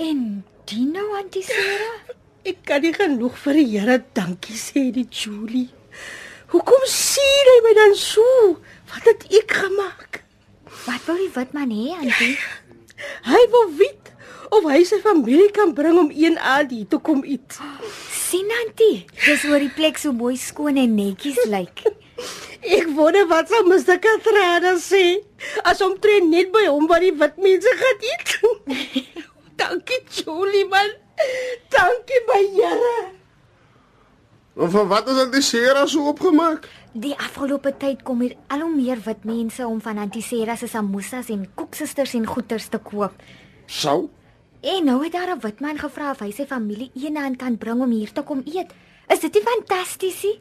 En die nou Auntie Sarah? Ek kan nie genoeg vir die Here dankie sê die Julie. Hoekom sien hy my dan so? Wat het ek gemaak? Wat wil die wit man hê, Auntie? Hy wil weet of hy sy familie kan bring om een aand hier toe kom eet. sien Auntie, dis oor die plek so mooi skoon en netjies lyk. Ek wonder wat sou Mr. Katrina sê as hom tree net by hom wat die wit mense gaan eet. Dankie Julie man. Dankie my Here. En van wat is dit die Sera so opgemaak? Die afgelope tyd kom hier al hoe meer wit mense om van Auntie Sarah se samosas en koeksisters en goeters te koop. Sou? En nou het daar 'n wit man gevra of hy sy familie eendag kan bring om hier te kom eet. Is dit nie fantasties nie?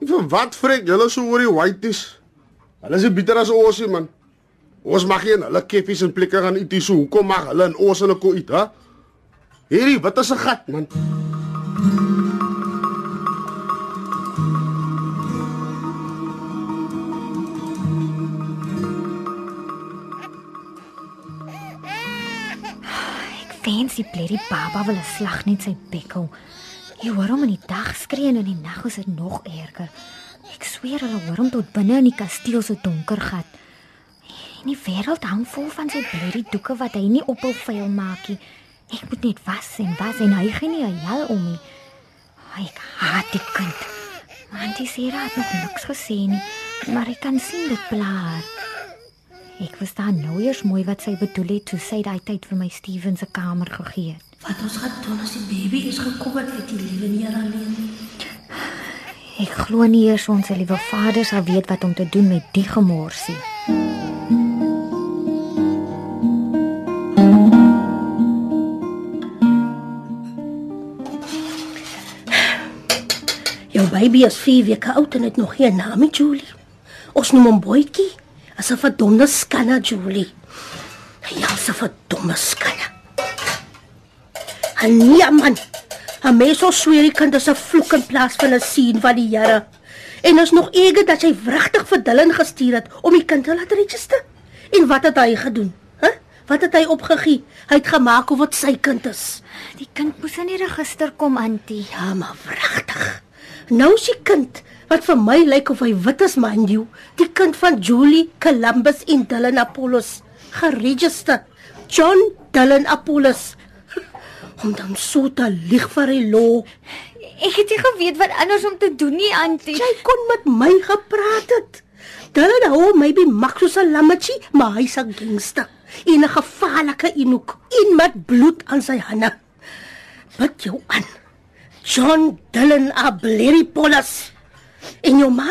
Van wat vrek julle so oor die whiteys? Hulle is bitter as ons, man. Ons mag in hulle keffies en plekke gaan eet. So hoekom mag hulle in ons hulle kon eet, hè? Hierdie wat is 'n gat, man. Die blerrie baba wil 'n slag net sy bek hou. Jy hoor hom in die dag skree en in die nag is dit nog erger. Ek sweer hulle hoor hom tot binne in die kasteel se donker gat. En die wêreld hang vol van sy blerrie doeke wat hy nie ophou vuil maak nie. Ek moet net was en was en hy gee nie 'n hel om nie. Ai, Ek haat die kind. Auntie Sera het nog niks gesê nie, maar ek kan sien dit pla haar. Ek verstaan nou eers mooi wat sy bedoel het toe sy daai tyd vir my Steven se kamer gegee het. Wat ons gaan doen as die baby is gekom wat vir die liewe nie alleen nie. Ek glo nie eers ons liewe Vader sal weet wat om te doen met die gemorsie. Jou baby is 4 weke oud en het nog geen naam nie, Julie. Ons noem hom Boetjie. As 'n verdomde skanna, Julie. Ja, as 'n verdomde skanna. En nee man. Hy mens so sweer die kind is 'n vloek in plaas van 'n seën van die Here. En is nog eger dat hy wragtig vir Dylan gestuur het om die kind te laat register. En wat het hy gedoen? Hæ? Huh? Wat het hy opgegee? Hy het gemaak of wat sy kind is. Die kind moes in die register kom, Antie. Ja, maar wragtig. Nou is die kind wat vir my lyk of hy wit is, mind you, die kind van Julie Columbus en Dylan Apollos geregister. John Dylan Apollos. Om dan so te lieg vir die law. Ek het nie geweet wat anders om te doen nie, Antie. Jy kon met my gepraat het. Dylan hou maybe Maxus 'n lammetjie, maar hy's 'n gangster. En 'n gevaarlike enoek, en met bloed aan sy hande. Wat jou aan? John Dylan Ableripolis. En jou ma?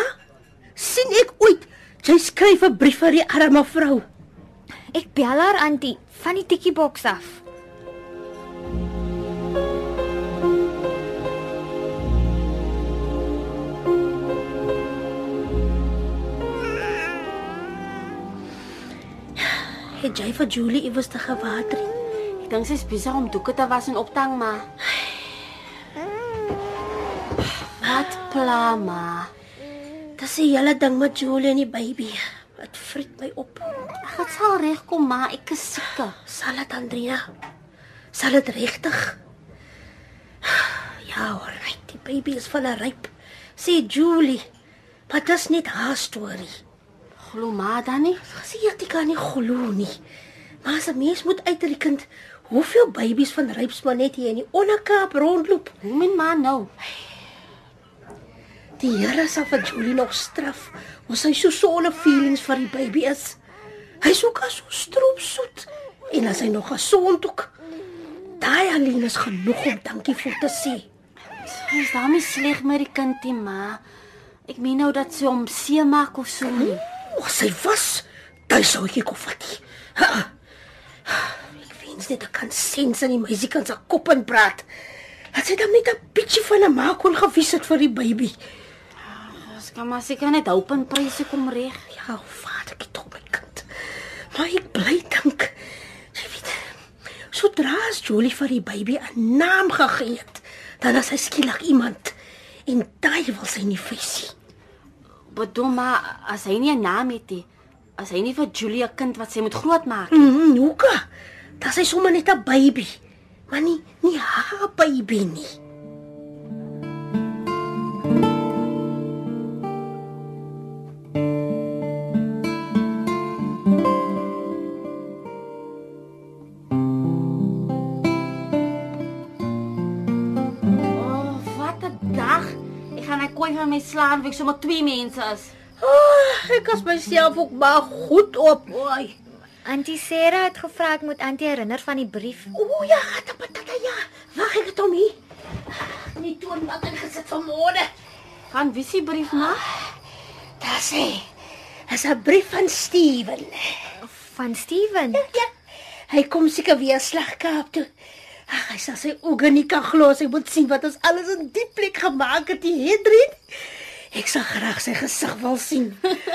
sien ek ooit jy skryf 'n brief vir die arme vrou. Ek bel haar, Antie, van die tikkie boks af. Het jy vir Julie iewers te gewater? Ek dink sy's besig om doeke te was en op te hang, maar Wat pla ma? Dis die hele ding met Julie en die baby. Dit vreet my op. Dit sal regkom, ma. Ek is siek. Sal dit Andrea? Sal dit regtig? Ja, alright. Die baby is van 'n ryp. Sê Julie. Maar dit is net haar storie. Glo ma dan nie? Sê jy kan nie glo nie. Maar as 'n mens moet uitreken hoeveel babies van rypsman net hier in die onderkaap rondloop. Hoe min ma nou? Die Here sal vir Julie nog straf, want sy so sone feelings vir die baby is. Hy soek as so stroop soet en as hy nog gesond ook. Daai alleen is genoeg om dankie vir te sê. Sy's daarmee sleg met die kind, die ma. Ek meen nou dat sy hom seer maak of so nie. O, sy was, daai sou ek kon vat. Ek wens net ek kan sens in die meisie kan se kop en praat. Dat sy dan net 'n bietjie van 'n maak kon gewys het vir die baby. Kan maar seker net hoop en pryse kom reg. Ja, vader, ek tog my kind. Maar ek bly dink. Jy weet, sodra as Julie vir die baby 'n naam gegee het, dan is hy skielik iemand en daai wil sy nie visie. Bedoel maar as hy nie 'n naam het nie, as hy nie vir Julia 'n kind wat sy moet grootmaak. Mm, Nuka. Dat is sommer net 'n baby. maar nie nie haar baby nie. Slaan, wie sommer twee mense is. Oh, ek as myself ook maar goed op. Oei. Auntie Sarah het gevra ek moet Auntie herinner van die brief. O ja, gata patata ja. Wag ek het hom hier. Nie toe wat ek gesit vanmôre. Van wie se brief na? Daar sê. Dis 'n brief van Steven. Van Steven. Ja. Hy kom seker weer slag Kaap toe. Ag, hy sê sy oë nie kan glo as hy moet sien wat ons alles in die plek gemaak het, die Hedrin. Ek sal graag sy gesig wil sien.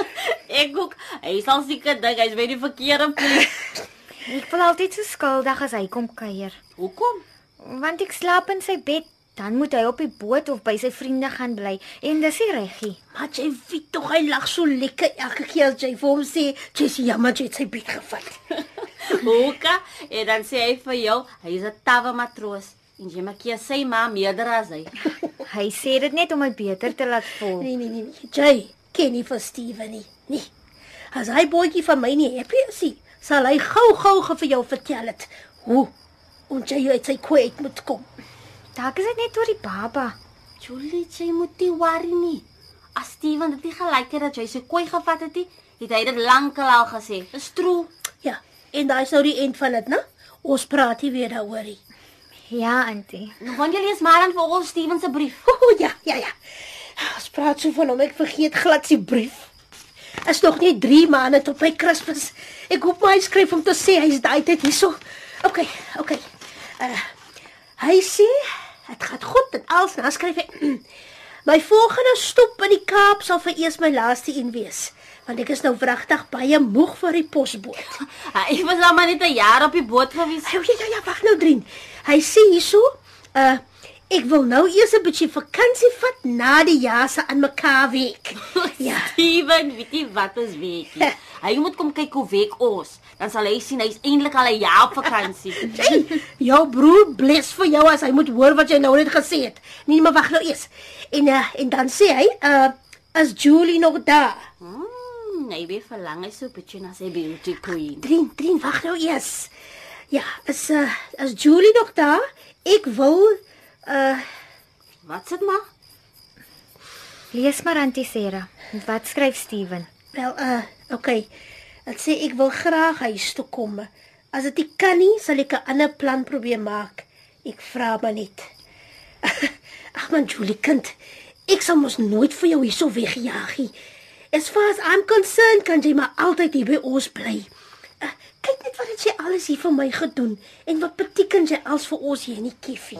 Ek ook. Hy sal seker dink hy's by die verkeerde plek. Ek voel altyd so skuldig as hy kom kuier. Hoekom? Want ek slaap in sy bed, dan moet hy op die boot of by sy vriende gaan bly en dis nie reggie. Maar jy weet tog hy lag so lekker elke keer as jy vir hom sê, "Jessie, jammer jy het sy bed gevat." Hoeka? En dan sê hy vir jou, hy is 'n tawe matroos. En jy maak jy sy ma meerder as hy. Hy sê dit net om my beter te laat voel. Nee nee nee, nee. jy ken nie vir Steven nie. Nee. As hy boetjie van my nie happy is, nie, sal hy gou-gou ge vir jou vertel het hoe ons jy uit sy kwyt moet kom. Dalk is dit net oor die baba. Julie, jy moet nie worry nie. As Steven dit nie gelyk het dat jy sy kooi gevat het nie, het hy dit lankal al gesê. Dis true. Ja, en daai sou die eind van dit, né? Ons praat hier weer daaroor. nie. Ja, auntie. Nou wanneer jy lees maar dan vir ons Steven se brief. O oh, ja, ja, ja. Ons praat so van hom, ek vergeet glad sy brief. Is nog nie 3 maande tot by Kersfees. Ek hoop my skryf om te sê hy's daai tyd hierso. OK, OK. Uh hy sê dit gaan goed en alles, dan skryf hy My volgende stop in die Kaap sal vir eers my laaste een wees, want ek is nou wragtig baie moeg vir die posboot. Hy was al maar net 'n jaar op die boot gewees. Ja, ja, ja, wag nou, Drien. Hy sê hierso, uh ek wil nou eers 'n bietjie vakansie vat na die jaar se aan mekaar week. Ja. Steven, weet jy wat is weekie? Hy moet kom kyk hoe week ons. Dan sal hy sien hy's eintlik al 'n jaar op vakansie. Hey, jou broer bless vir jou as hy moet hoor wat jy nou net gesê het. Nee, maar wag nou eers. En uh, en dan sê hy, uh is Julie nog daar? Hmm, hy weer verlang hy so bietjie na sy beauty queen. Drien, Drien, wag nou eers. Ja, is uh is Julie nog daar? Ek wil uh Wat sit maar? Lees maar auntie Sarah. Wat skryf Steven? wel uh okay. Dit sê ek wil graag huis toe kom. As dit nie kan nie, sal ek 'n ander plan probeer maak. Ek vra maar net. Ag man Julie kind, ek sal mos nooit vir jou hierso wegjaag nie. As far as I'm concerned, kan jy maar altyd hier by ons bly. Uh, kyk net wat het jy alles hier vir my gedoen en wat beteken jy als vir ons hier in die kiffie.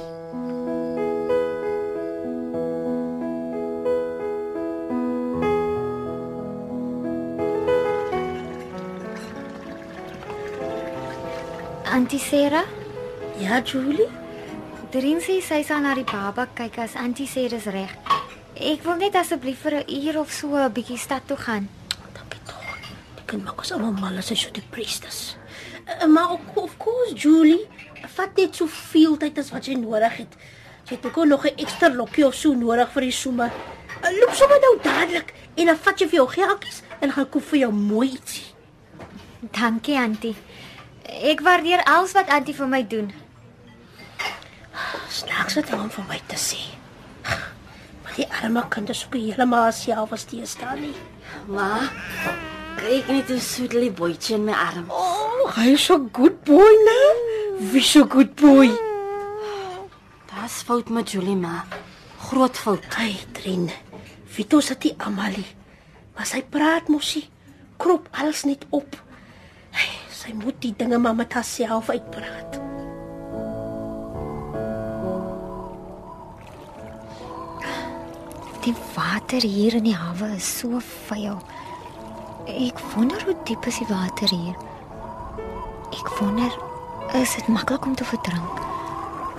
Auntie Sarah? Ja, Julie. Drien sê sy sal na die baba kyk as auntie sê dis reg. Ek wil net asseblief vir 'n uur of so 'n bietjie stad toe gaan. Dankie tog. Dit kan maak ons almal mal as hy so depressed is. Uh, maar ook, of course, Julie, vat net so veel tyd as wat jy nodig het. Jy het ook nog 'n ekstra lokkie of so nodig vir die somme. Uh, loop sommer nou dadelik en dan vat jy vir jou geldjies en gaan koop vir jou mooi ietsie. Dankie auntie. Ek waardeer alles wat auntie vir my doen. Snaaks wat hom vir my te sê. Die arme kind is ook heeltemal self as die staan nie. Ma, kyk net hoe soet die boetjie in my arm. Oh, hy is so good boy nou. Wie so good boy? Dis fout met Julie ma. Groot fout. Hy drin. Vito sit die Amalie. Maar sy praat mosie. Krop alles net op. Hy, sy moet die dinge maar met haarself uitpraat. Die water hier in die hawe is so vuil. Ek wonder hoe diep is die water hier. Ek wonder is dit maklik om te verdrink?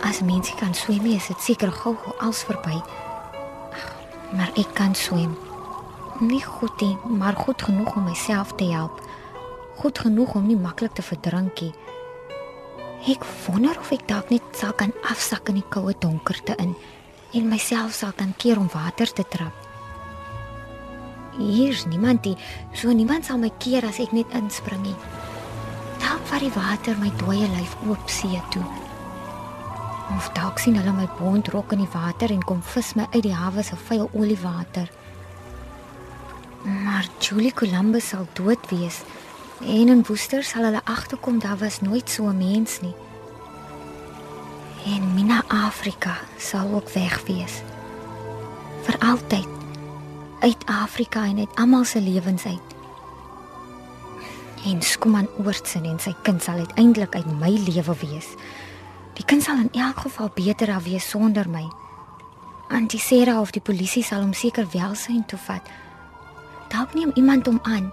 As mense kan swem, is dit seker gou als verby. Ag, Maar ek kan swem. Nie goed nie, maar goed genoeg om myself te help. Goed genoeg om nie maklik te verdrink nie. Ek wonder of ek dalk net sal kan afsak in die koue donkerte in en myself sal kan keer om water te trap. Hier's niemand die so niemand sal my keer as ek net inspring nie. Dalk vat die water my dooie lyf oop see toe. Of dalk sien hulle my bond rok in die water en kom vis my uit die hawe se vuil oliewater. Maar Julie Columbus sal dood wees en in Woester sal hulle agterkom daar was nooit so 'n mens nie. En Mina Afrika sal ook weg wees. Vir altyd uit Afrika en uit almal se lewens uit. En Skuman Oortsen en sy kind sal uiteindelik uit my lewe wees. Die kind sal in elk geval beter af wees sonder my. Antie Sera of die polisie sal hom seker welsyn toe vat. Dalk neem iemand hom aan.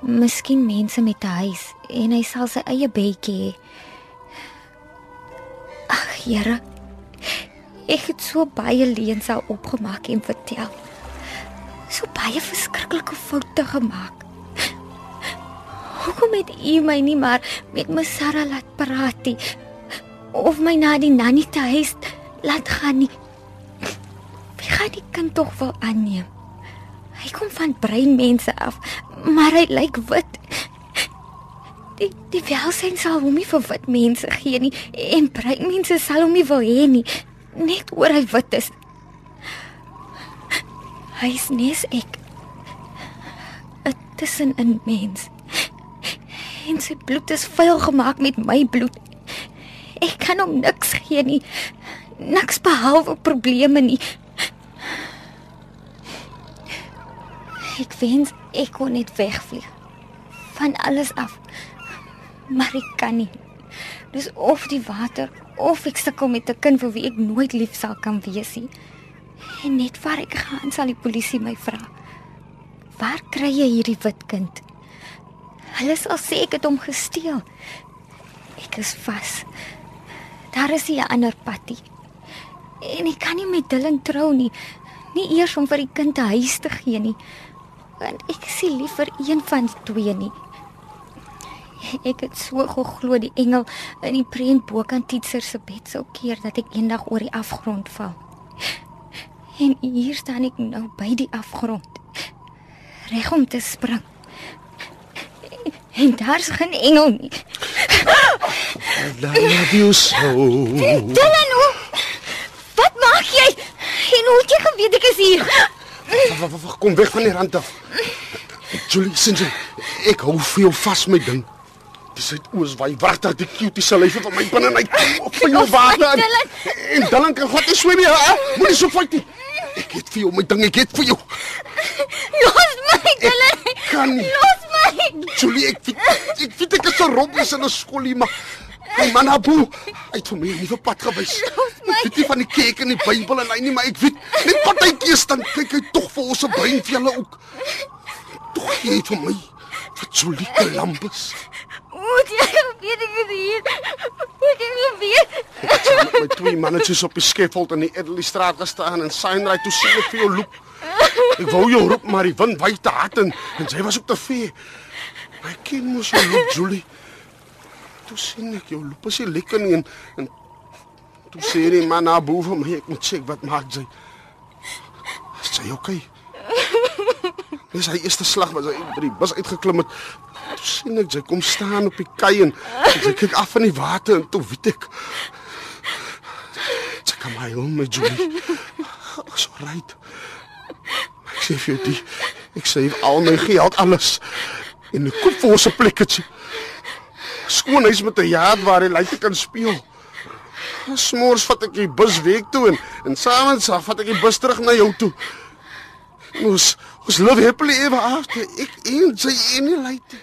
Miskien mense met 'n huis en hy sal sy eie bedjie hê. Here. Ek het so baie leuns al opgemaak en vertel. So baie verskriklike foute gemaak. Hoekom het u my nie maar met my Sarah laat praat nie? Of my na die nanny te huis laat gaan nie? Wie gaan die kind tog wel aanneem? Hy kom van bruin mense af, maar hy lyk wit. Die die welsyn sal hom nie vir wit mense gee nie en bruin mense sal hom nie wil hê nie, net oor hy wit is. Hy's nes ek. 'n tussenin mens. En sy bloed is vuil gemaak met my bloed. Ek kan hom niks gee nie. Niks behalwe probleme nie. Ek wens ek kon net wegvlieg van alles af. Maar ek kan nie. Dis of die water of ek sukkel met 'n kind vir wie ek nooit lief sal kan wees nie. En net waar ek gaan sal die polisie my vra. Waar kry jy hierdie wit kind? Hulle sal sê ek het hom gesteel. Ek is vas. Daar is nie 'n ander patty. En ek kan nie met Dylan trou nie. Nie eers om vir die kind 'n huis te gee nie. Want ek sien liever een van die twee nie. Ek het so geglo die engel in die prent bokant Titser se bed sou keer dat ek eendag oor die afgrond val. En hier staan ek nou by die afgrond. Reg om te spring. En daar's geen engel nie. I love you so. Dylan, hoe? Wat maak jy? En hoe het jy geweet ek is hier? Kom weg van die rand af. Julie, sien jy, ek hou veel vas met ding. Die suidoos waai wagtig die cutie se lyf van my binne uit. Op vir jou water. En dan kan God nie swem nie? Moenie so fight nie. Ek het vir jou my ding, ek het vir jou. Los my, Dylan. Kan nie. Los my. Julie, ek weet, ek weet ek is 'n robbies in 'n skoolie, maar my man Abu, hy het vir my 'n nuwe pad gewys. Ek weet nie van die kerk en die Bybel en hy nie, maar ek weet net partykeer staan kyk hy tog vir ons se brein vir julle ook. Tog hy vir my vir Julie Columbus. Het geweet ek is hier? Hoe het jy geweet? Ek het met my twee mannetjies op die skeffold in die Edley straat gestaan en Signray toe sien vir jou loop. Ek wou jou roep maar die wind waai te hard en, en sy was op te vee. My kind moes jou loop, Julie. Toe sien ek jou loop as jy lekker nie en, en toe sê die man na bo van my ek moet check wat maak sy. Is sy okay? Dis hy eerste slag was hy by die bus uitgeklim het. Sien ek sy kom staan op die kei en sy kyk af in die water en toe weet ek sy kom my hom met Julie. So right. Ek sê vir die ek sê al my geld alles en ek koop vir ons 'n plekkie. Skoon huis met 'n yard waar hy lyk kan speel. Smors vat ek die bus week toe en en saans af vat ek die bus terug na jou toe. Ons ons live happily ever after. Ek en sy en die lady.